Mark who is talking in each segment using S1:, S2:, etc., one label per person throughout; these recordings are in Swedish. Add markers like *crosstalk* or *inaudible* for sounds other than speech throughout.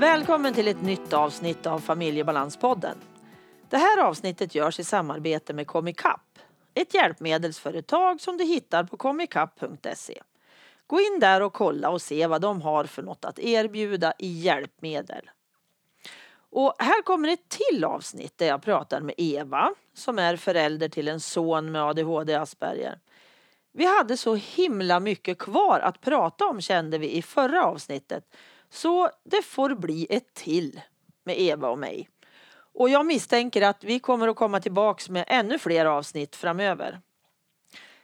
S1: Välkommen till ett nytt avsnitt av Familjebalanspodden. Det här avsnittet görs i samarbete med Comicap, ett hjälpmedelsföretag som du hittar på comicap.se. Gå in där och kolla och se vad de har för något att erbjuda i hjälpmedel. Och här kommer ett till avsnitt där jag pratar med Eva som är förälder till en son med ADHD Asperger. Vi hade så himla mycket kvar att prata om kände vi i förra avsnittet. Så det får bli ett till med Eva och mig. Och jag misstänker att vi kommer att komma tillbaks med ännu fler avsnitt framöver.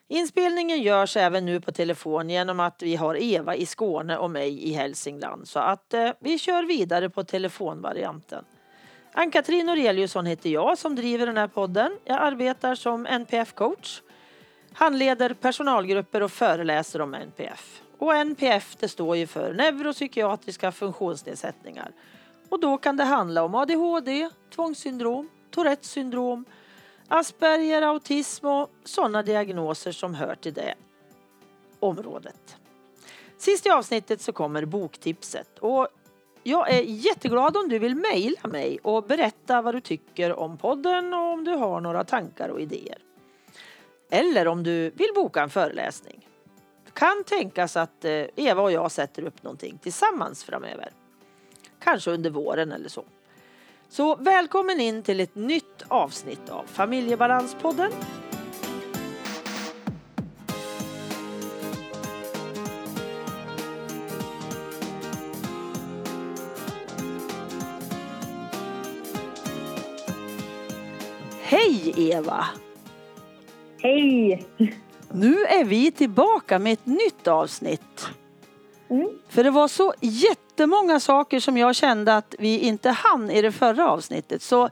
S1: Inspelningen görs även nu på telefon genom att vi har Eva i Skåne och mig i Hälsingland så att eh, vi kör vidare på telefonvarianten. Ann-Katrin Noreliusson heter jag som driver den här podden. Jag arbetar som NPF-coach, handleder personalgrupper och föreläser om NPF. Och NPF det står ju för neuropsykiatriska funktionsnedsättningar. Och då kan det handla om ADHD, tvångssyndrom, Tourettes syndrom, Asperger, autism och sådana diagnoser som hör till det området. Sist i avsnittet så kommer boktipset och jag är jätteglad om du vill mejla mig och berätta vad du tycker om podden och om du har några tankar och idéer. Eller om du vill boka en föreläsning. Kan tänkas att eh, Eva och jag sätter upp någonting tillsammans framöver. Kanske under våren eller så. Så välkommen in till ett nytt avsnitt av Familjebalanspodden. Hej Eva!
S2: Hej!
S1: Nu är vi tillbaka med ett nytt avsnitt.
S2: Mm.
S1: För det var så jättemånga saker som jag kände att vi inte hann i det förra avsnittet. Så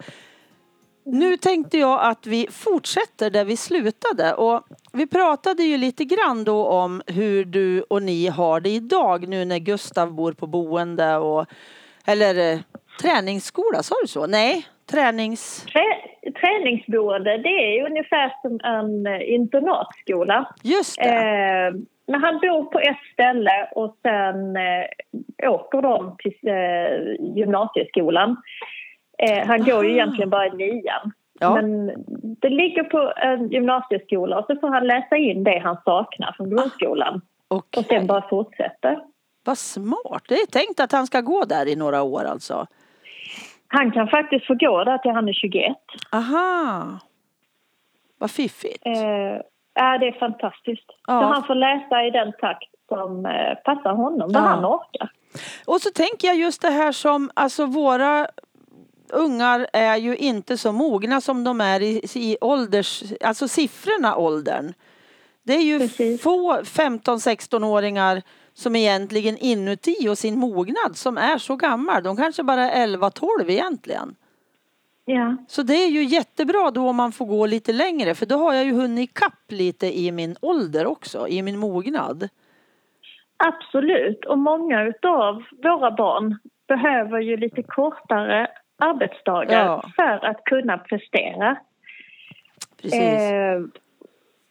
S1: nu tänkte jag att vi fortsätter där vi slutade. Och vi pratade ju lite grann då om hur du och ni har det idag nu när Gustav bor på boende och eller eh, träningsskola, sa du så? Nej, tränings...
S2: Trä, träningsboende, det är ungefär som en eh, internatskola.
S1: Just.
S2: Eh, men han bor på ett ställe och sen eh, åker de till eh, gymnasieskolan. Eh, han går ju egentligen bara i nian.
S1: Ja.
S2: Men det ligger på en gymnasieskola och så får han läsa in det han saknar från grundskolan.
S1: Okej.
S2: Och sen bara fortsätta.
S1: Vad smart. Det är tänkt att han ska gå där i några år alltså.
S2: Han kan faktiskt få gå där till han är 21.
S1: Aha. Vad fiffigt.
S2: Eh, ja, det är fantastiskt.
S1: Ja.
S2: Så han får läsa i den takt som eh, passar honom, vad
S1: Ja.
S2: han orkar.
S1: Och så tänker jag just det här som, alltså våra ungar är ju inte så mogna som de är i, i ålders, alltså siffrorna åldern. Det är ju
S2: Precis.
S1: få 15-16-åringar som egentligen inuti och sin mognad som är så gammal. De kanske bara är 11-12 egentligen.
S2: Ja,
S1: Så det är ju jättebra då om man får gå lite längre för då har jag ju hunnit ikapp lite i min ålder också, i min mognad.
S2: absolut. Och många utav våra barn behöver ju lite kortare arbetsdagar
S1: Ja.
S2: för att kunna prestera.
S1: Precis.
S2: Eh,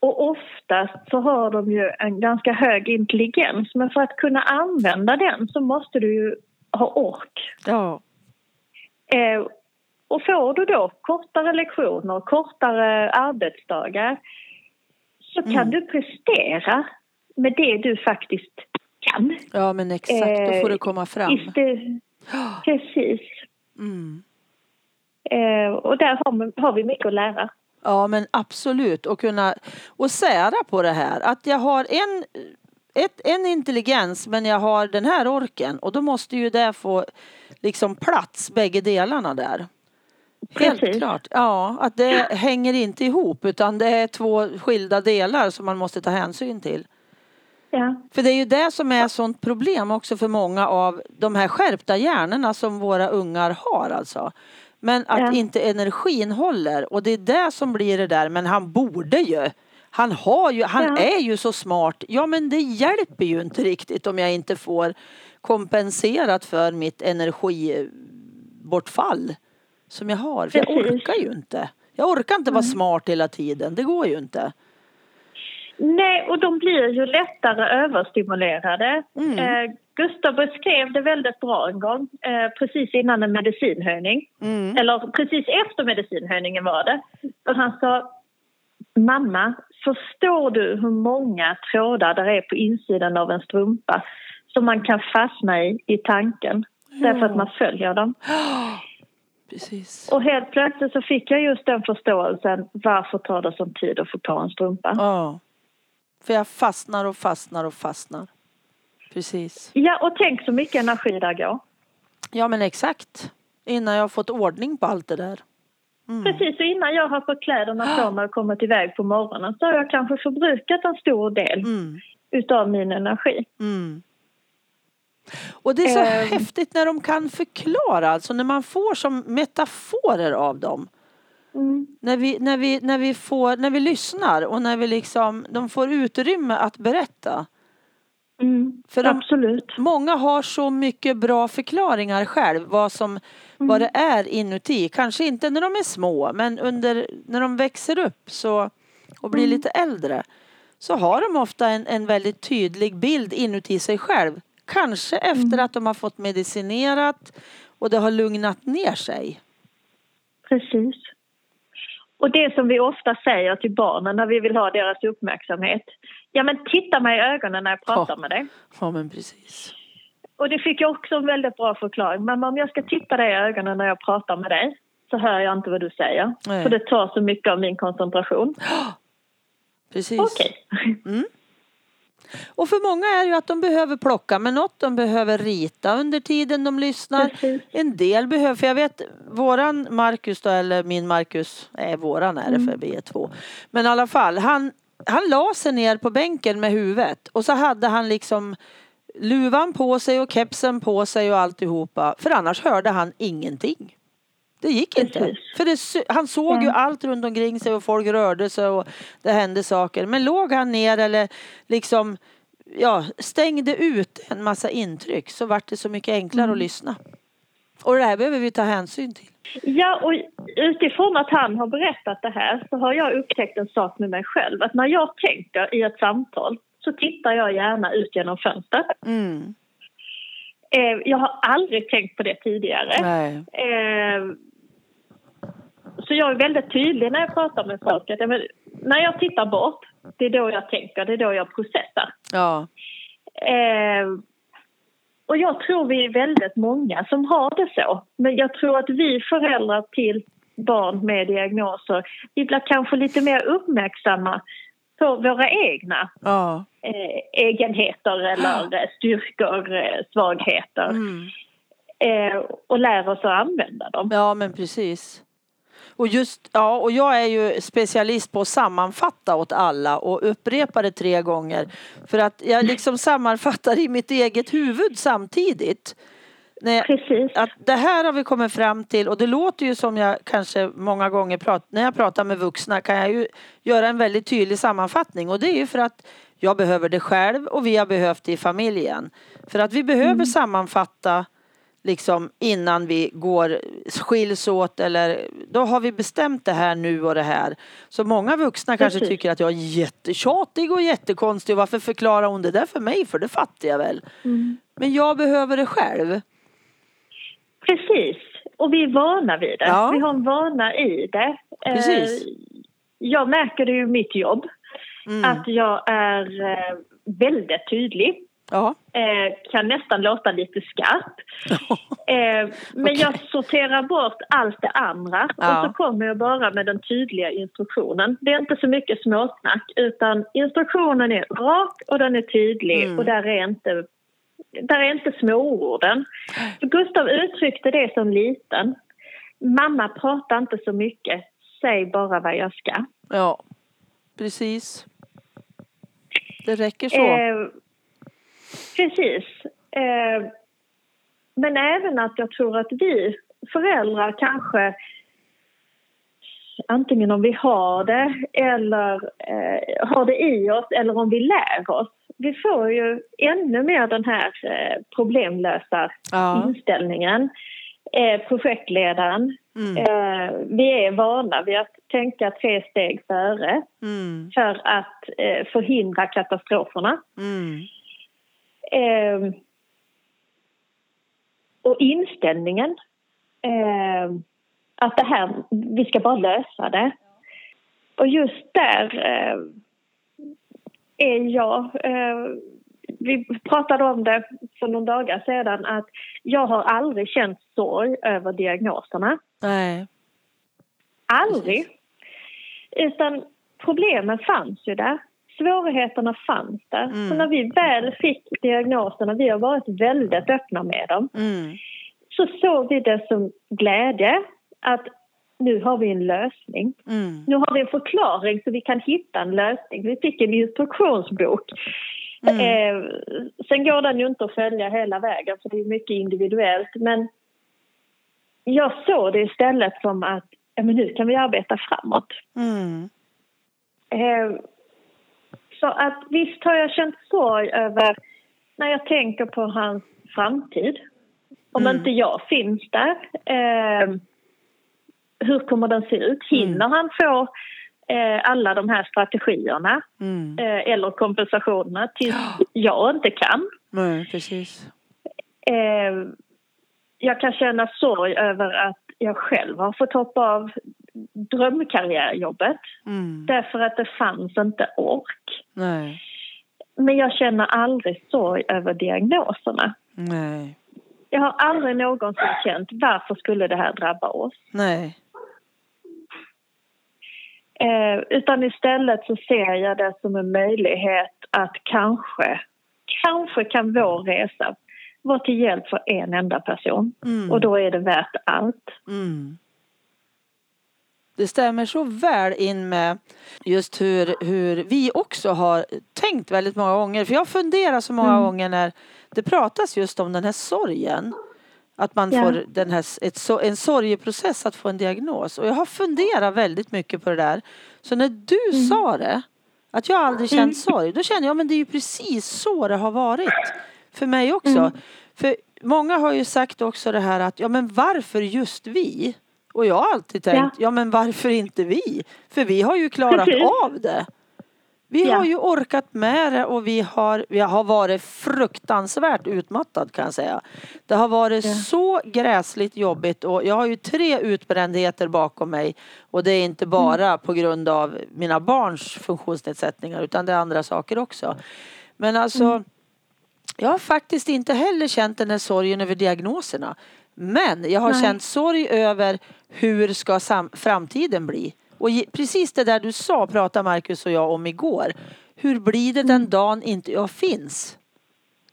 S2: och oftast så har de ju en ganska hög intelligens men för att kunna använda den så måste du ju ha ork.
S1: Ja.
S2: Eh, och får du då kortare lektioner, kortare arbetsdagar så kan
S1: Mm.
S2: du prestera med det du faktiskt kan.
S1: ja, men exakt. Då får det komma fram.
S2: Iste- *gasps* precis.
S1: Mm.
S2: Eh, och där har, har vi mycket att lära.
S1: Ja men absolut och kunna och sära på det här att jag har en, ett, en intelligens men jag har den här orken och då måste ju det få liksom plats bägge delarna där. Helt
S2: Precis.
S1: klart. Ja, att det hänger inte ihop utan det är två skilda delar som man måste ta hänsyn till.
S2: Ja,
S1: För det är ju det som är sånt problem också för många av de här skärpta hjärnorna som våra ungar har alltså. Men att
S2: Ja.
S1: inte energin håller och det är det som blir det där. Men han borde ju. Han har ju, han
S2: Ja.
S1: är ju så smart. Ja men det hjälper ju inte riktigt om jag inte får kompenserat för mitt energibortfall som jag har. För jag orkar ju inte. Jag orkar inte vara smart hela tiden. Det går ju inte.
S2: Nej, och de blir ju lättare överstimulerade.
S1: Mm.
S2: Eh, Gustav beskrev det väldigt bra en gång, eh, precis innan en medicinhöjning.
S1: Mm.
S2: Eller precis efter medicinhöjningen var det. Och han sa, mamma, förstår du hur många trådar det är på insidan av en strumpa som man kan fastna i, i tanken? Därför att man följer dem. *gasps*
S1: Precis.
S2: Och helt plötsligt så fick jag just den förståelsen, varför tar det sån tid att få på en strumpa?
S1: Ja. För jag fastnar och fastnar och fastnar. Precis.
S2: Ja, och tänk så mycket energi där går.
S1: Ja men exakt. Innan jag har fått ordning på allt det där. Mm.
S2: Precis, och innan jag har fått kläderna på mig och kommit iväg på morgonen så har jag kanske förbrukat en stor del
S1: Mm.
S2: utav min energi.
S1: Mm. Och det är så
S2: Ehm.
S1: häftigt när de kan förklara, alltså när man får som metaforer av dem.
S2: Mm.
S1: När vi, när vi, när vi, får, när vi lyssnar och när vi liksom, de får utrymme att berätta.
S2: Mm.
S1: För de-
S2: Absolut.
S1: Många har så mycket bra förklaringar själv vad, som, vad det är inuti. Kanske inte när de är små men under, när de växer upp så, och blir lite äldre så har de ofta en, en väldigt tydlig bild inuti sig själv. Kanske efter att de har fått medicinerat och det har lugnat ner sig.
S2: Precis. Och det som vi ofta säger till barnen när vi vill ha deras uppmärksamhet. Ja men titta mig i ögonen när jag pratar
S1: Ja.
S2: med dig.
S1: Ja men precis.
S2: Och det fick jag också en väldigt bra förklaring. Mamma om jag ska titta dig i ögonen när jag pratar med dig så hör jag inte vad du säger.
S1: Nej.
S2: För det tar så mycket av min koncentration.
S1: Precis.
S2: Okej.
S1: Och för många är det ju att de behöver plocka med något, de behöver rita under tiden de lyssnar.
S2: Precis.
S1: En del behöver, för jag vet våran Marcus då, eller min Marcus, nej våran är det för vi är två. Men i alla fall, han, han la sig ner på bänken med huvudet och så hade han liksom luvan på sig och kepsen på sig och alltihopa. För annars hörde han ingenting. Det gick inte.
S2: Precis.
S1: För det, han såg ju
S2: Nej.
S1: allt runt omkring sig och folk rörde sig och det hände saker. Men låg han ner eller liksom ja, stängde ut en massa intryck så vart det så mycket enklare att lyssna. Och det här behöver vi ta hänsyn till.
S2: Ja, och utifrån att han har berättat det här så har jag upptäckt en sak med mig själv. Att när jag tänker i ett samtal så tittar jag gärna ut genom fönstret.
S1: Mm.
S2: Eh, jag har aldrig tänkt på det tidigare. Eh, så jag är väldigt tydlig när jag pratar med folk. Att men, när jag tittar bort, det är då jag tänker, det är då jag processar.
S1: Ja.
S2: Eh, och jag tror vi är väldigt många som har det så. Men jag tror att vi föräldrar till barn med diagnoser, vi blir kanske lite mer uppmärksamma på våra egna
S1: Ja.
S2: eh, egenheter eller eh, styrkor, eh, svagheter.
S1: Mm.
S2: Eh, och lär oss att använda dem.
S1: Ja men precis. Och just, ja och jag är ju specialist på att sammanfatta åt alla och upprepa det tre gånger. För att jag liksom sammanfattar i mitt eget huvud samtidigt. Jag,
S2: Precis.
S1: att det här har vi kommit fram till och det låter ju som jag kanske många gånger pratar, när jag pratar med vuxna kan jag ju göra en väldigt tydlig sammanfattning och det är ju för att jag behöver det själv och vi har behövt det i familjen. För att vi behöver sammanfatta liksom innan vi går skiljs åt eller då har vi bestämt det här nu och det här. Så många vuxna kanske
S2: Precis.
S1: tycker att jag är jättetjatig och jättekonstig och varför förklarar hon det där för mig för det fattar jag väl.
S2: Mm.
S1: Men jag behöver det själv.
S2: Precis. Och vi är vana vid det.
S1: Ja.
S2: Vi har en vana i det. Eh,
S1: Precis.
S2: Jag märker det ju i mitt jobb.
S1: Mm.
S2: Att jag är eh, väldigt tydlig.
S1: Ja.
S2: Eh, kan nästan låta lite skarp. *laughs* Eh, men
S1: Okej.
S2: jag sorterar bort allt det andra
S1: Ja.
S2: och så kommer jag bara med den tydliga instruktionen. Det är inte så mycket småsnack utan instruktionen är rak och den är tydlig
S1: Mm.
S2: och där är inte, där är inte småorden. Gustav uttryckte det som liten. Mamma pratar inte så mycket, säg bara vad jag ska.
S1: Ja. Precis. Det räcker så.
S2: Eh, precis. Eh, men även att jag tror att vi föräldrar kanske antingen om vi har det eller eh, har det i oss eller om vi lär oss. Vi får ju ännu mer den här eh, problemlösa
S1: Ja.
S2: inställningen. Eh, projektledaren.
S1: Mm.
S2: Eh, vi är vana vid att tänka tre steg före
S1: Mm.
S2: för att förhindra katastroferna.
S1: Mm.
S2: Eh, och inställningen. Eh, att det här, vi ska bara lösa det. Och just där eh, är jag... Eh, vi pratade om det för några dagar sedan att jag har aldrig känt sorg över diagnoserna.
S1: Nej.
S2: Aldrig. Utan problemen fanns ju där. Svårigheterna fanns där.
S1: Mm.
S2: Så när vi väl fick diagnoserna, vi har varit väldigt öppna med dem,
S1: Mm.
S2: så såg vi det som glädje att nu har vi en lösning.
S1: Mm.
S2: Nu har vi en förklaring så vi kan hitta en lösning. Vi fick en instruktionsbok.
S1: Mm.
S2: Eh, sen går den ju inte att följa hela vägen för det är mycket individuellt. Men jag såg det istället som att ja, men nu kan vi arbeta framåt.
S1: Mm.
S2: Eh, så att visst har jag känt sorg över när jag tänker på hans framtid. Om
S1: Mm.
S2: inte jag finns där. Eh, hur kommer den se ut? Hinner han få eh, alla de här strategierna
S1: Mm.
S2: eh, eller kompensationerna tills jag inte kan?
S1: Nej, precis.
S2: Eh, jag kan känna sorg över att jag själv har fått hoppa av drömkarriärjobbet
S1: Mm.
S2: därför att det fanns inte ork.
S1: Nej.
S2: Men jag känner aldrig sorg över diagnoserna.
S1: Nej.
S2: Jag har aldrig någonsin känt varför skulle det här drabba oss.
S1: Nej.
S2: Eh, utan istället så ser jag det som en möjlighet att kanske, kanske kan vår resa vara till hjälp för en enda person.
S1: Mm.
S2: Och då är det värt allt.
S1: Mm. Det stämmer så väl in med just hur, hur vi också har tänkt väldigt många gånger. För jag funderar så många
S2: Mm.
S1: gånger när det pratas just om den här sorgen. Att man
S2: Ja.
S1: får den här, ett, en sorgeprocess att få en diagnos. Och jag har funderat väldigt mycket på det där. Så när du
S2: Mm.
S1: sa det, att jag aldrig känt sorg, då känner jag men det är ju precis så det har varit. För mig också.
S2: Mm.
S1: För många har ju sagt också det här att ja men varför just vi? Och jag har alltid tänkt, ja, men varför inte vi? För vi har ju klarat
S2: Precis.
S1: av det. Vi
S2: Ja.
S1: har ju orkat med det och vi har, vi har varit fruktansvärt utmattad kan jag säga. Det har varit
S2: Ja.
S1: så gräsligt jobbigt och jag har ju tre utbrändheter bakom mig. Och det är inte bara på grund av mina barns funktionsnedsättningar utan det är andra saker också. Men alltså jag har faktiskt inte heller känt den här sorgen över diagnoserna. Men jag har
S2: Nej.
S1: känt sorg över hur ska framtiden bli. Och precis det där du sa pratade Marcus och jag om igår. Hur blir det den dagen inte jag finns?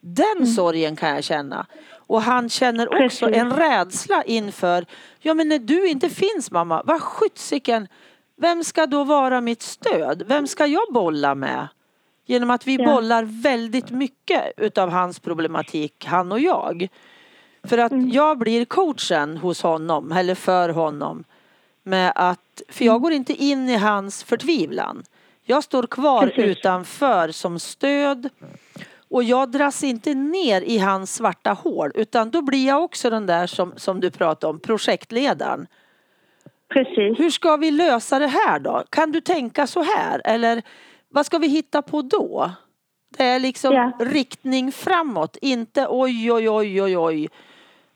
S1: Den sorgen kan jag känna. Och han känner också
S2: Precis.
S1: en rädsla inför, ja men när du inte finns mamma, vad sjuttsiken, vem ska då vara mitt stöd? Vem ska jag bolla med? Genom att vi
S2: Ja.
S1: bollar väldigt mycket utav hans problematik, han och jag. För att
S2: Mm.
S1: jag blir coachen hos honom, eller för honom. Med att, för jag går inte in i hans förtvivlan. Jag står kvar
S2: Precis.
S1: utanför som stöd. Och jag dras inte ner i hans svarta hål utan då blir jag också den där som, som du pratade om, projektledaren.
S2: Precis.
S1: Hur ska vi lösa det här då? Kan du tänka så här? Eller vad ska vi hitta på då? Det är liksom
S2: Ja.
S1: riktning framåt, inte oj, oj, oj, oj, oj,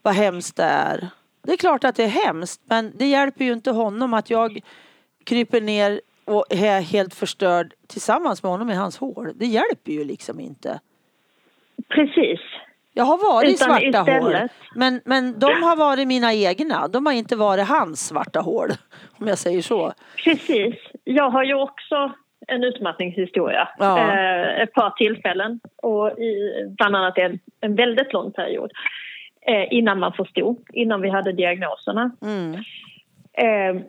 S1: vad hemskt det är. Det är klart att det är hemskt, men det hjälper ju inte honom att jag kryper ner och är helt förstörd tillsammans med honom i hans hål. Det hjälper ju liksom inte.
S2: Precis.
S1: Jag har varit
S2: Utan
S1: svarta
S2: istället-
S1: hål. Men, men de har varit mina egna. De har inte varit hans svarta hål. *laughs* Om jag säger så.
S2: Precis. Jag har ju också en utmattningshistoria.
S1: Ja.
S2: Eh, ett par tillfällen och i, bland annat en, en väldigt lång period. Eh, innan man förstod, innan vi hade diagnoserna.
S1: Mm.
S2: Eh,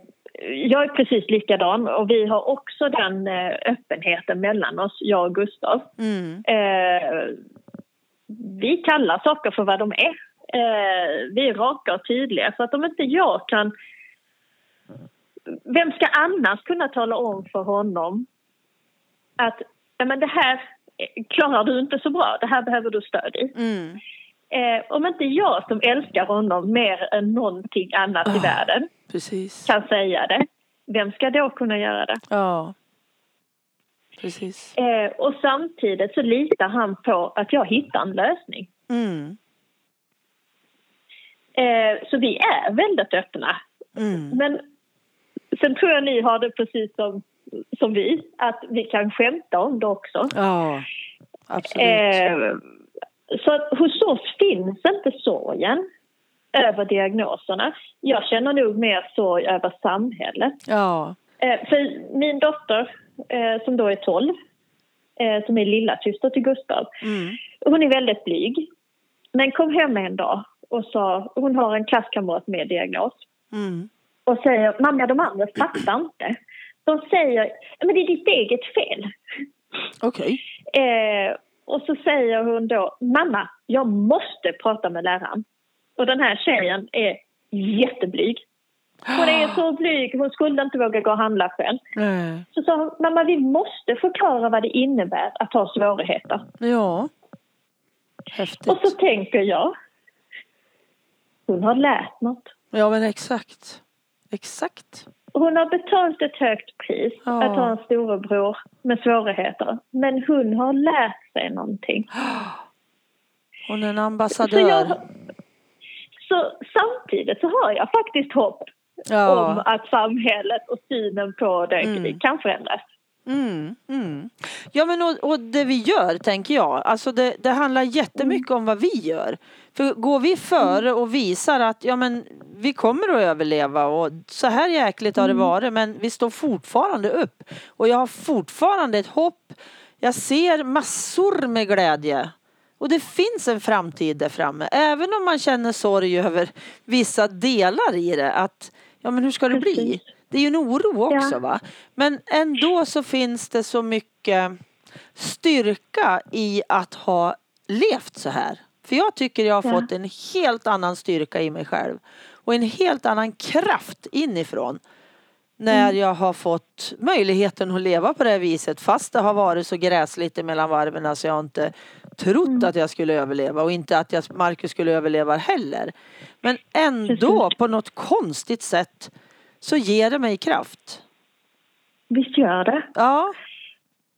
S2: jag är precis likadan och vi har också den eh, öppenheten mellan oss, jag och Gustav.
S1: Mm.
S2: Eh, vi kallar saker för vad de är. Eh, vi är raka och tydliga. Så att om inte jag kan... Vem ska annars kunna tala om för honom att ja, men det här klarar du inte så bra, det här behöver du stöd i.
S1: Mm.
S2: Eh, om inte jag som älskar honom mer än någonting annat i
S1: Ah.
S2: världen
S1: Precis.
S2: kan säga det, vem ska då kunna göra det?
S1: Ja. Precis.
S2: Eh, och samtidigt så litar han på att jag hittar en lösning.
S1: Mm.
S2: Eh, så vi är väldigt öppna.
S1: Mm.
S2: Men sen tror jag ni har det precis som, som vi, att vi kan skämta om det också.
S1: Ja, absolut.
S2: Eh, så hos oss finns inte sorgen över diagnoserna. Jag känner nog mer sorg över samhället.
S1: Ja.
S2: Eh, för min dotter, eh, som då är 12, eh, som är lilla syster till Gustav,
S1: Mm.
S2: hon är väldigt blyg. Men kom hem en dag och sa, hon har en klasskamrat med diagnos
S1: Mm.
S2: och säger, mamma de andra fattar inte. De säger, men det är ditt eget fel.
S1: Okej.
S2: Eh, och så säger hon då, mamma, jag måste prata med läraren. Och den här tjejen är jätteblyg. Hon är så blyg, hon skulle inte våga gå och handla själv.
S1: Nej.
S2: Så sa hon, mamma vi måste förklara vad det innebär att ha svårigheter.
S1: Ja. Häftigt.
S2: Och så tänker jag, hon har lärt något.
S1: Ja men exakt. Exakt.
S2: Hon har betalt ett högt pris
S1: Ja.
S2: att ha en storebror med svårigheter. Men hon har lärt sig någonting. *gasps*
S1: Hon är en
S2: Så,
S1: ambassadör.
S2: jag, så samtidigt så har jag faktiskt hopp
S1: Ja.
S2: om att samhället och synen på det
S1: Mm.
S2: kan förändras.
S1: Mm, mm. Ja men och, och det vi gör tänker jag, alltså det, det handlar jättemycket om vad vi gör. För går vi före och visar att ja men vi kommer att överleva och så här jäkligt har det varit men vi står fortfarande upp. Och jag har fortfarande ett hopp. Jag ser massor med glädje. Och det finns en framtid där framme. Även om man känner sorg över vissa delar i det. Att ja men hur ska det bli? Det är ju en oro också
S2: Ja.
S1: va. Men ändå så finns det så mycket styrka i att ha levt så här. För jag tycker jag har
S2: Ja.
S1: fått en helt annan styrka i mig själv. Och en helt annan kraft inifrån. När
S2: Mm.
S1: jag har fått möjligheten att leva på det här viset. Fast det har varit så gräsligt mellan varven så jag har inte trott
S2: Mm.
S1: att jag skulle överleva. Och inte att jag, Marcus skulle överleva heller. Men ändå
S2: Precis.
S1: på något konstigt sätt så ger det mig kraft.
S2: Visst gör det?
S1: Ja.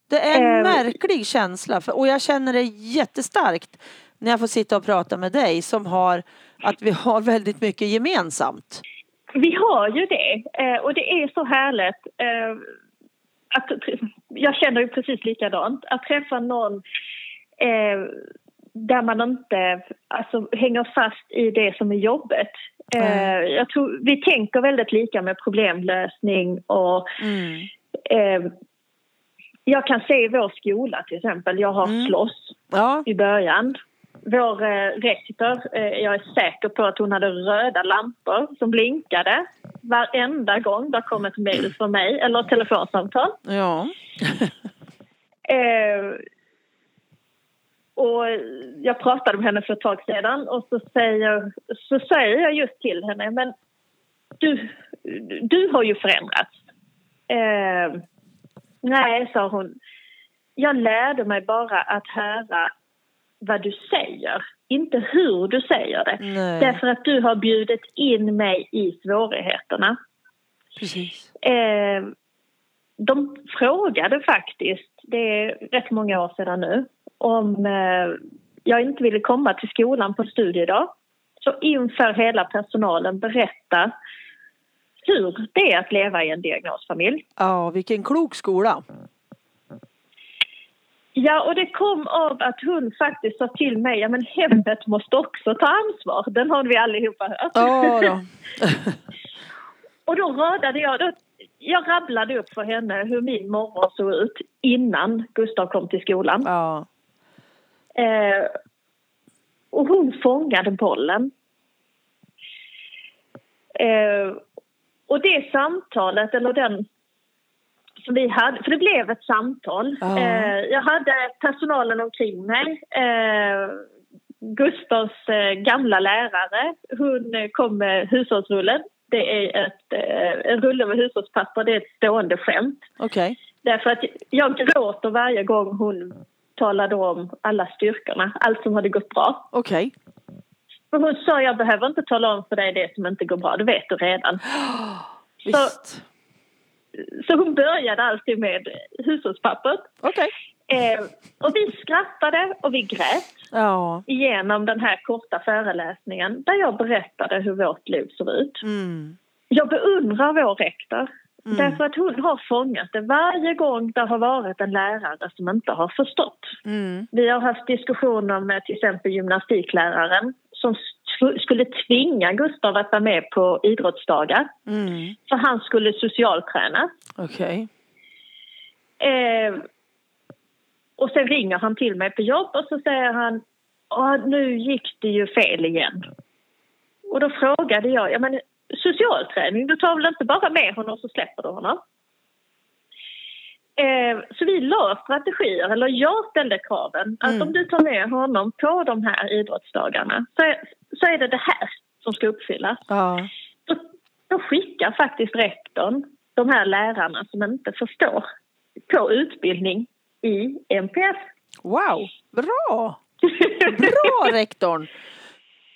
S1: Det är en
S2: Eh,
S1: märklig känsla och jag känner det jättestarkt när jag får sitta och prata med dig som har att vi har väldigt mycket gemensamt.
S2: Vi har ju det eh, och det är så härligt. eh, Att, jag känner ju precis likadant. Att träffa någon eh, där man inte alltså, hänger fast i det som är jobbet. Eh, jag tror, vi tänker väldigt lika med problemlösning och
S1: Mm.
S2: eh, jag kan se i vår skola till exempel, jag har
S1: Mm.
S2: slåss
S1: Ja,
S2: i början. Vår eh, rektor, eh, jag är säker på att hon hade röda lampor som blinkade varenda gång det kom ett mejl från mig eller ett telefonsamtal.
S1: ja. *laughs*
S2: Eh, och jag pratade med henne för ett tag sedan och så säger, så säger jag just till henne, men du, du har ju förändrats. Eh, nej, sa hon. Jag lärde mig bara att höra vad du säger, inte hur du säger det.
S1: Nej,
S2: Därför att du har bjudit in mig i svårigheterna.
S1: precis.
S2: Eh, de frågade faktiskt, det är rätt många år sedan nu, om eh, jag inte ville komma till skolan på studiedag. Så inför hela personalen berätta hur det är att leva i en diagnosfamilj.
S1: Ja, vilken klok skola.
S2: Ja, och det kom av att hon faktiskt sa till mig, ja men hemmet måste också ta ansvar. Den har vi allihopa hört.
S1: Ja då. *laughs*
S2: Och då radade jag, då, jag rabblade upp för henne hur min morgon såg ut innan Gustav kom till skolan.
S1: Ja.
S2: Eh, och hon fångade bollen. Eh, och det samtalet, eller den som vi hade, för det blev ett samtal.
S1: Ja.
S2: Eh, jag hade personalen omkring mig. Eh, Gustavs eh, gamla lärare, hon eh, kom med hushållsrullen. Det är ett, eh, en rulle med hushållspapper, det är ett stående skämt.
S1: Okej.
S2: Därför att jag gråter varje gång hon talade om alla styrkorna, allt som hade gått bra.
S1: Okej.
S2: Och hon sa, jag behöver inte tala om för dig det som inte går bra, det vet du redan. *gasps*
S1: Visst.
S2: Så hon började alltid med hushållspappret.
S1: Okej.
S2: Eh, och vi skrattade och vi grät.
S1: Ja.
S2: genom den här korta föreläsningen där jag berättade hur vårt liv ser ut.
S1: Mm.
S2: Jag beundrar vår rektor
S1: Mm.
S2: därför att hon har fångat det varje gång det har varit en lärare som inte har förstått.
S1: Mm.
S2: Vi har haft diskussioner med till exempel gymnastikläraren som skulle tvinga Gustav att vara med på idrottsdagar
S1: Mm.
S2: för han skulle socialträna.
S1: Okej.
S2: Eh, och sen ringer han till mig på jobb och så säger han "Ja, nu gick det ju fel igen. Och då frågade jag, ja men socialträning, du tar väl inte bara med honom så släpper du honom? Eh, så vi la strategier, eller jag ställde kraven att
S1: Mm.
S2: om du tar med honom på de här idrottsdagarna så är, så är det det här som ska uppfyllas.
S1: Ja.
S2: Då, då skickar faktiskt rektorn de här lärarna som inte förstår på utbildning i MPF.
S1: Wow, bra! *laughs* Bra rektorn!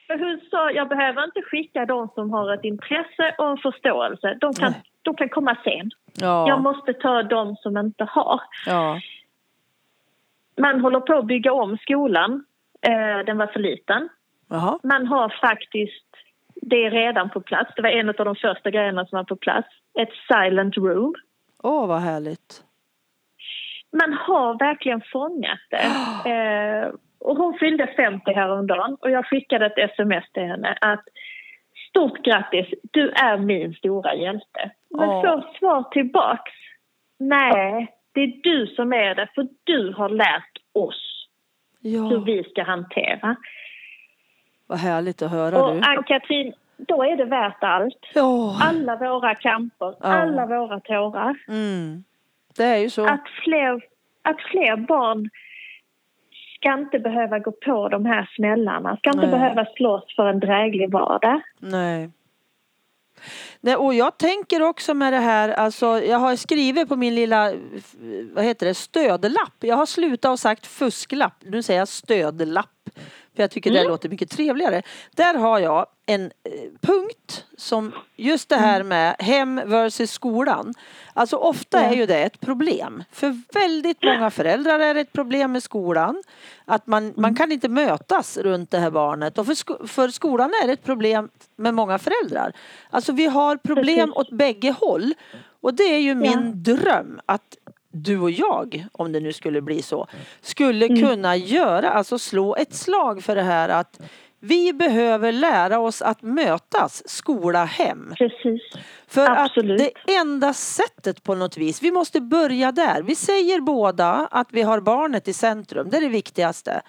S2: För hon sa, jag behöver inte skicka de som har ett intresse och en förståelse. De kan,
S1: Nej.
S2: de kan komma sen.
S1: Ja.
S2: Jag måste ta de som inte har.
S1: ja.
S2: Man håller på att bygga om skolan. Eh, den var för liten.
S1: Jaha.
S2: Man har faktiskt det är redan på plats. Det var en av de första grejerna som var på plats. Ett silent room.
S1: Åh, vad härligt.
S2: man har verkligen fångat det. *gasps* Eh, och hon fyllde 50 häromdagen och jag skickade ett sms till henne att stort grattis, du är min stora hjälte. Men
S1: Åh.
S2: får svar tillbaks. Nej, det är du som är det för du har lärt oss hur
S1: Ja,
S2: vi ska hantera.
S1: vad härligt att höra
S2: Och
S1: du.
S2: Ann-Katrin, då är det värt allt.
S1: Ja.
S2: Alla våra kamper, alla våra tårar.
S1: Mm. Det är ju så.
S2: att fler, att fler barn ska inte behöva gå på de här smällarna, ska inte
S1: Nej.
S2: behöva slåss för en dräglig vardag.
S1: Nej. Nej, och jag tänker också med det här, alltså jag har skrivit på min lilla, vad heter det, stödlapp. Jag har slutat och sagt fusklapp, nu säger jag stödlapp. För jag tycker det låter mycket trevligare. Där har jag en eh, punkt som just det här med hem versus skolan. Alltså ofta är ju det ett problem. För väldigt många föräldrar är det ett problem med skolan. Att man, man kan inte mötas runt det här barnet. Och för, sko- för skolan är det ett problem med många föräldrar. Alltså vi har problem
S2: Precis.
S1: åt bägge håll. Och det är ju min dröm att du och jag, om det nu skulle bli så, skulle kunna göra, alltså slå ett slag för det här att vi behöver lära oss att mötas skola hem.
S2: Precis.
S1: För
S2: Absolut.
S1: att det enda sättet på något vis, vi måste börja där. Vi säger båda att vi har barnet i centrum, det är det viktigaste.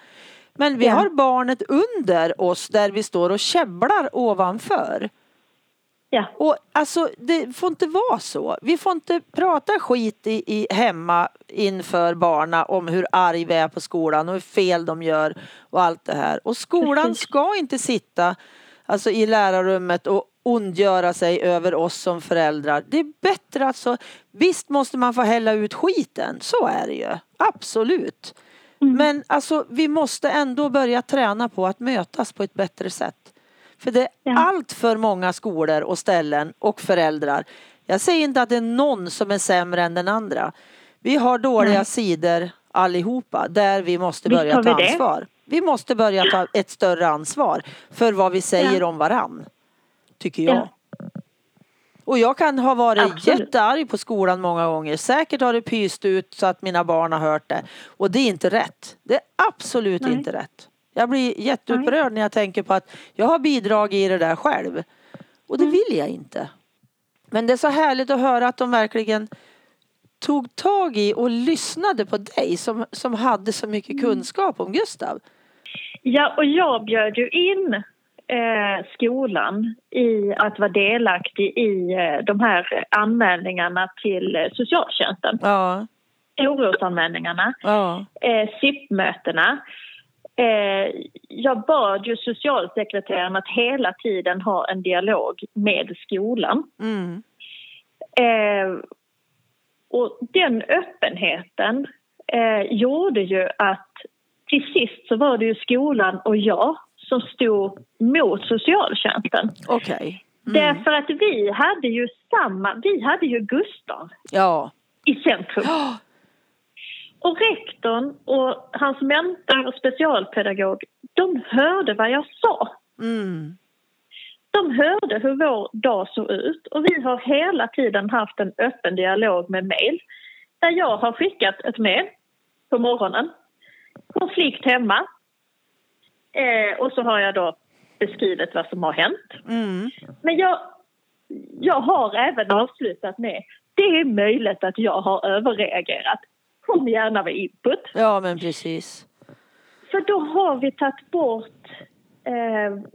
S1: Men vi
S2: Ja.
S1: har barnet under oss där vi står och käbblar ovanför.
S2: Ja,
S1: Och alltså det får inte vara så. Vi får inte prata skit i, i hemma inför barna om hur arg vi är på skolan och hur fel de gör och allt det här. Och skolan ska inte sitta alltså, i lärarrummet och ondgöra sig över oss som föräldrar. Det är bättre alltså. Visst måste man få hälla ut skiten, så är det ju. Absolut. Men alltså vi måste ändå börja träna på att mötas på ett bättre sätt. För det är
S2: Ja.
S1: allt för många skolor och ställen och föräldrar. Jag säger inte att det är någon som är sämre än den andra. Vi har dåliga
S2: Nej.
S1: sidor allihopa där vi måste
S2: Visst
S1: börja ta
S2: vi det.
S1: ansvar. Vi måste börja ta ett större ansvar för vad vi säger
S2: Ja.
S1: om varann. Tycker jag.
S2: Ja.
S1: Och jag kan ha varit
S2: Absolut.
S1: jättearg på skolan många gånger. Säkert har det pyst ut så att mina barn har hört det. Och det är inte rätt. Det är absolut
S2: Nej.
S1: inte rätt. Jag blir jätteupprörd när jag tänker på att jag har bidragit i det där själv. Och
S2: Mm.
S1: det vill jag inte. Men det är så härligt att höra att de verkligen tog tag i och lyssnade på dig som, som hade så mycket
S2: Mm.
S1: kunskap om Gustav.
S2: ja och jag bjöd ju in eh, skolan i att vara delaktig i eh, de här anmälningarna till eh, socialtjänsten.
S1: Ja,
S2: Orosanmälningarna.
S1: ja,
S2: eh, SIP-mötena. Eh, jag bad ju socialsekreteraren att hela tiden ha en dialog med skolan.
S1: mm,
S2: Eh, och den öppenheten eh, gjorde ju att till sist så var det ju skolan och jag som stod mot socialtjänsten.
S1: okej. Mm.
S2: Därför att vi hade ju samma, vi hade ju Gustav
S1: Ja,
S2: i centrum. *gasps* Och rektorn och hans mentor och specialpedagog, de hörde vad jag sa.
S1: Mm.
S2: De hörde hur vår dag såg ut och vi har hela tiden haft en öppen dialog med mejl. Där jag har skickat ett mejl på morgonen. Konflikt hemma. Eh, och så har jag då beskrivit vad som har hänt.
S1: Mm.
S2: Men jag, jag har även avslutat med det är möjligt att jag har överreagerat. Kom gärna med input.
S1: Ja, men precis.
S2: För då har vi tagit bort eh,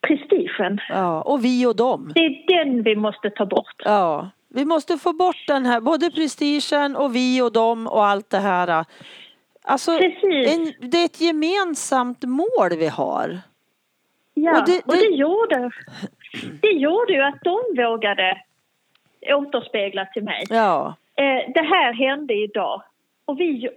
S2: prestigen.
S1: Ja, och vi och dem.
S2: Det är den vi måste ta bort.
S1: Ja, vi måste få bort den här, både prestigen och vi och dem och allt det här. Alltså, en, det är ett gemensamt mål vi har.
S2: Ja,
S1: Och det-
S2: och det,
S1: det-
S2: gjorde, det gjorde ju att de vågade återspegla till mig.
S1: Ja,
S2: Eh, det här hände idag och vi,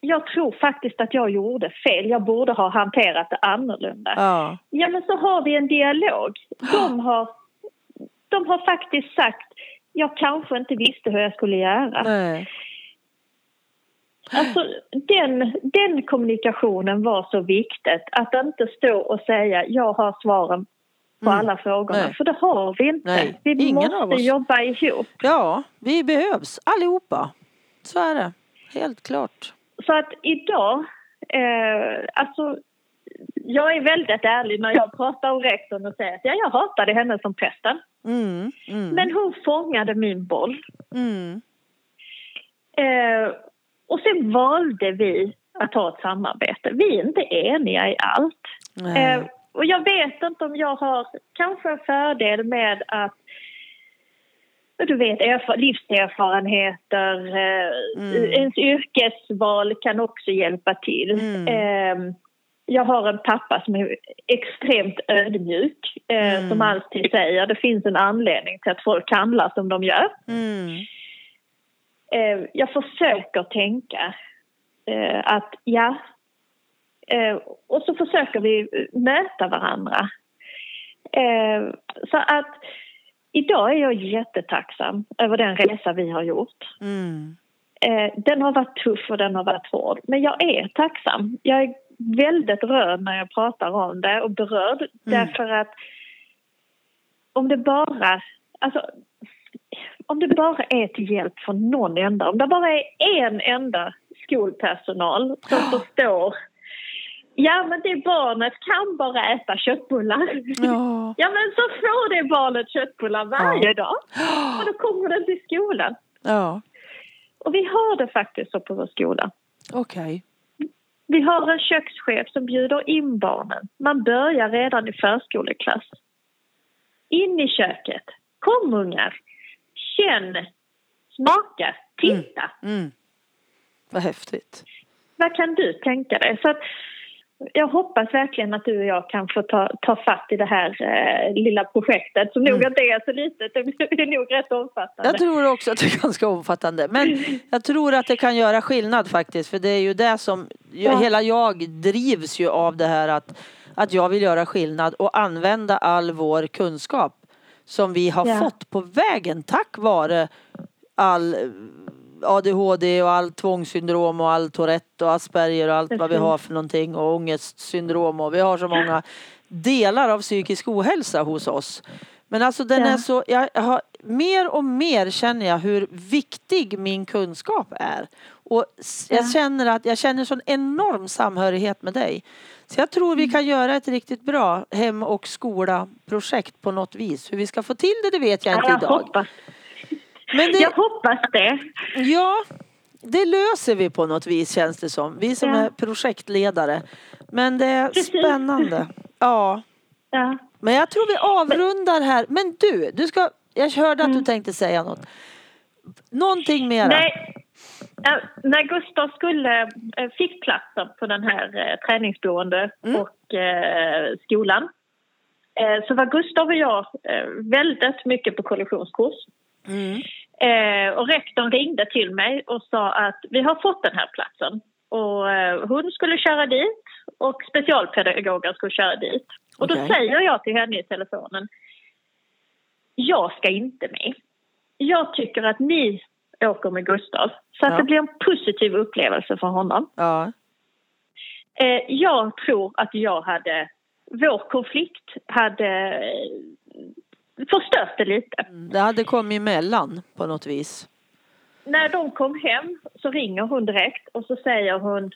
S2: jag tror faktiskt att jag gjorde fel. Jag borde ha hanterat det annorlunda.
S1: ja,
S2: Ja, men så har vi en dialog. De har, de har faktiskt sagt jag kanske inte visste hur jag skulle göra.
S1: nej.
S2: Alltså, den, den kommunikationen var så viktigt. Att inte stå och säga jag har svaren på
S1: Mm.
S2: alla frågorna.
S1: Nej.
S2: För det har vi inte.
S1: Nej,
S2: vi
S1: ingen
S2: måste jobba ihop.
S1: Ja, vi behövs allihopa. Så är det. Helt klart.
S2: Så att idag, eh, alltså jag är väldigt ärlig när jag pratar om rektorn och säger att ja, jag hatade henne som prästen.
S1: Mm, mm,
S2: Men hon fångade min boll.
S1: mm.
S2: Eh, och sen valde vi att ha ett samarbete. Vi är inte eniga i allt. Eh, och jag vet inte om jag har kanske en fördel med att du vet, erfa- livserfarenheter, eh,
S1: Mm.
S2: ens yrkesval kan också hjälpa till.
S1: Mm.
S2: Eh, jag har en pappa som är extremt ödmjuk, eh,
S1: Mm.
S2: som alltid säger det finns en anledning till att folk handlar som de gör.
S1: Mm.
S2: Eh, jag försöker tänka eh, att ja, och så försöker vi möta varandra. Eh, så att idag är jag jättetacksam över den resa vi har gjort.
S1: Mm.
S2: Eh, den har varit tuff och den har varit hård, men jag är tacksam. Jag är väldigt rörd när jag pratar om det och berörd därför att om det bara, alltså om det bara är till hjälp för någon enda, om det bara är en enda skolpersonal som förstår Ja, men det barnet kan bara äta köttbullar.
S1: Ja. *laughs*
S2: Ja, men så får det barnet köttbullar varje dag. Och då kommer den till skolan.
S1: Ja,
S2: Och vi har det faktiskt så på vår skola.
S1: okej.
S2: Vi har en kökschef som bjuder in barnen. Man börjar redan i förskoleklass. In i köket. Kom ungar. Känn. Smaka. Titta.
S1: Mm. Vad häftigt.
S2: Vad kan du tänka dig? Så att jag hoppas verkligen att du och jag kan få ta, ta fatt i det här eh, lilla projektet som nog
S1: Mm.
S2: inte är så litet. Det blir- nog rätt omfattande.
S1: Jag tror också att det är ganska omfattande. Men jag tror att det kan göra skillnad faktiskt. För det är ju det som,
S2: Ja.
S1: hela jag drivs ju av det här att, att jag vill göra skillnad och använda all vår kunskap som vi har
S2: Ja.
S1: fått på vägen tack vare all ADHD och all tvångssyndrom och all Tourette och Asperger och allt vad vi har för någonting och ångestsyndrom och vi har så många delar av psykisk ohälsa hos oss. Men alltså den
S2: Ja.
S1: är så, jag har, mer och mer känner jag hur viktig min kunskap är. Och jag
S2: Ja.
S1: känner att jag känner sån enorm samhörighet med dig. Så jag tror vi kan göra ett riktigt bra hem och skola-projekt på något vis. Hur vi ska få till det, det vet jag inte
S2: jag
S1: idag.
S2: hoppas,
S1: Men det,
S2: jag hoppas det.
S1: Ja, det löser vi på något vis känns det som. Vi som
S2: Ja.
S1: är projektledare. Men det är
S2: Precis.
S1: spännande. Ja,
S2: Ja.
S1: men jag tror vi avrundar här. Men du, du ska, jag hörde att du tänkte säga något. Någonting mera.
S2: Nej, när Gustav skulle, eh, fick platsen på den här eh, träningsboende
S1: Mm.
S2: och eh, skolan så var Gustav och jag väldigt mycket på kollisionskurs.
S1: Mm.
S2: Eh, och rektorn ringde till mig och sa att vi har fått den här platsen. Och eh, hon skulle köra dit och specialpedagoger skulle köra dit. Och då säger jag till henne i telefonen. Jag ska inte med. Jag tycker att ni åker med Gustav. Så att
S1: Ja.
S2: det blir en positiv upplevelse för honom.
S1: Ja.
S2: Eh, jag tror att jag hade, vår konflikt hade förstört det lite.
S1: Det hade kommit emellan på något vis.
S2: När de kom hem så ringer hon direkt och så säger hon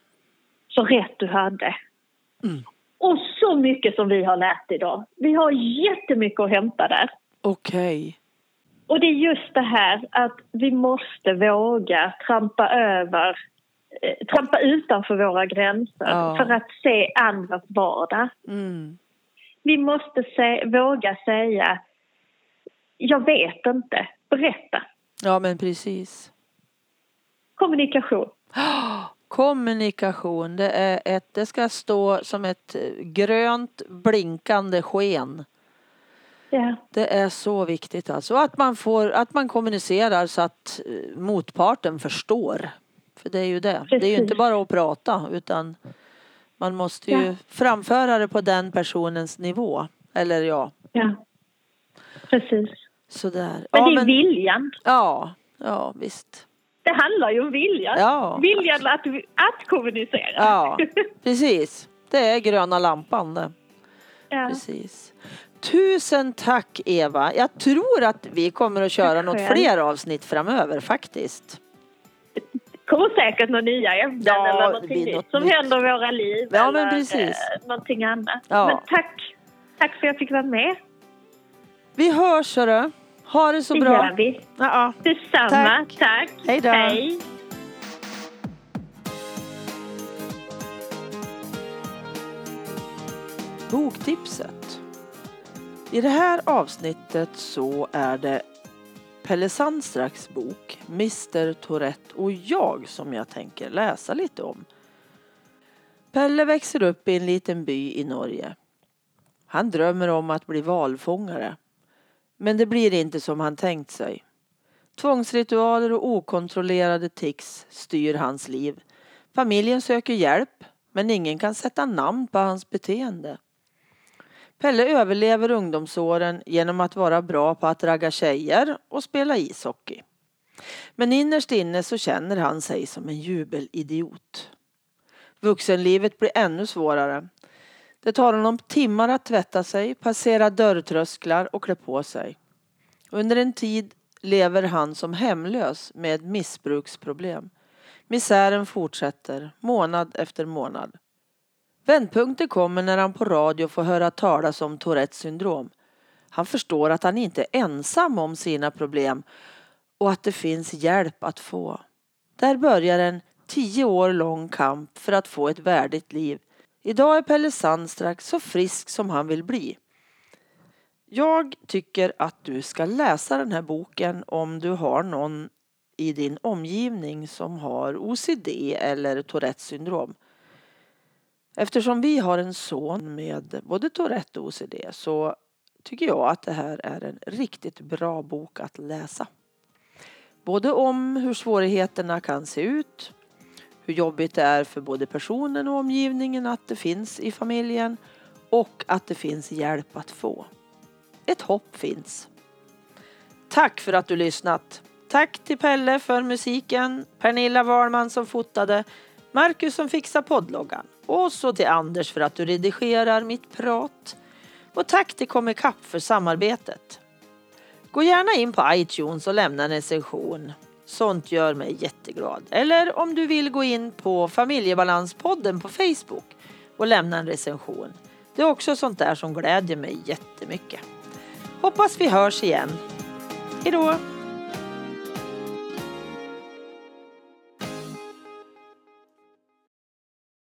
S2: så rätt du hade.
S1: Mm.
S2: Och så mycket som vi har lärt idag. Vi har jättemycket att hämta där.
S1: Okej.
S2: Och det är just det här att vi måste våga trampa över, eh, trampa utanför våra gränser
S1: Ja.
S2: för att se andras vardag.
S1: Mm.
S2: Vi måste se, våga säga, jag vet inte, berätta.
S1: Ja, men precis.
S2: Kommunikation. *gasps*
S1: Kommunikation, det, är ett, det ska stå som ett eh, grönt blinkande sken.
S2: Ja,
S1: Det är så viktigt alltså. Att man, får, att man kommunicerar så att eh, motparten förstår. För det är ju det. Det är ju
S2: Precis.
S1: inte bara att prata utan man måste ju
S2: Ja.
S1: framföra det på den personens nivå. Eller ja,
S2: ja. Precis.
S1: Sådär.
S2: Men
S1: ja,
S2: det är viljan.
S1: ja, ja, visst.
S2: Det handlar ju om viljan.
S1: Ja.
S2: Viljan att, att kommunicera.
S1: Ja, *laughs* precis. Det är gröna lampan det.
S2: ja.
S1: Precis. Tusen tack Eva. Jag tror att vi kommer att köra något fler avsnitt framöver faktiskt.
S2: kommer säkert några nya ämnen
S1: Ja,
S2: eller
S1: det
S2: någonting nytt som
S1: nytt.
S2: händer i våra liv.
S1: Ja,
S2: eller
S1: men precis.
S2: eh, någonting annat.
S1: Ja.
S2: Men tack. Tack för att jag fick vara med.
S1: Vi hörs hörru. Ha det så
S2: det
S1: bra.
S2: gör vi.
S1: Ja,
S2: Detsamma.
S1: Tack.
S2: Tack.
S1: Hej då.
S2: Hej.
S1: boktipset. I det här avsnittet så är det Pelle Sandstraks bok Mr Tourette och jag som jag tänker läsa lite om. Pelle växer upp i en liten by i Norge. Han drömmer om att bli valfångare. Men det blir inte som han tänkt sig. Tvångsritualer och okontrollerade tics styr hans liv. Familjen söker hjälp men ingen kan sätta namn på hans beteende. Pelle överlever ungdomsåren genom att vara bra på att ragga tjejer och spela ishockey. Men innerst inne så känner han sig som en jubelidiot. Vuxenlivet blir ännu svårare. Det tar honom timmar att tvätta sig, passera dörrtrösklar och klä på sig. Under en tid lever han som hemlös med ett missbruksproblem. Misären fortsätter, månad efter månad. Vändpunkten kommer när han på radio får höra talas om Tourettes syndrom. Han förstår att han inte är ensam om sina problem och att det finns hjälp att få. Där börjar en tio år lång kamp för att få ett värdigt liv. Idag är Pelle Sandstrak så frisk som han vill bli. Jag tycker att du ska läsa den här boken om du har någon i din omgivning som har OCD eller Tourettes syndrom. Eftersom vi har en son med både Tourette och OCD så tycker jag att det här är en riktigt bra bok att läsa. Både om hur svårigheterna kan se ut, hur jobbigt det är för både personen och omgivningen att det finns i familjen och att det finns hjälp att få. Ett hopp finns. Tack för att du lyssnat. Tack till Pelle för musiken, Pernilla Wahlman som fotade, Marcus som fixar poddloggan och så till Anders för att du redigerar mitt prat. Och tack till Comicap för samarbetet. Gå gärna in på iTunes och lämna en recension. Sånt gör mig jätteglad. Eller om du vill gå in på Familjebalanspodden på Facebook och lämna en recension. Det är också sånt där som glädjer mig jättemycket. Hoppas vi hörs igen. Hejdå!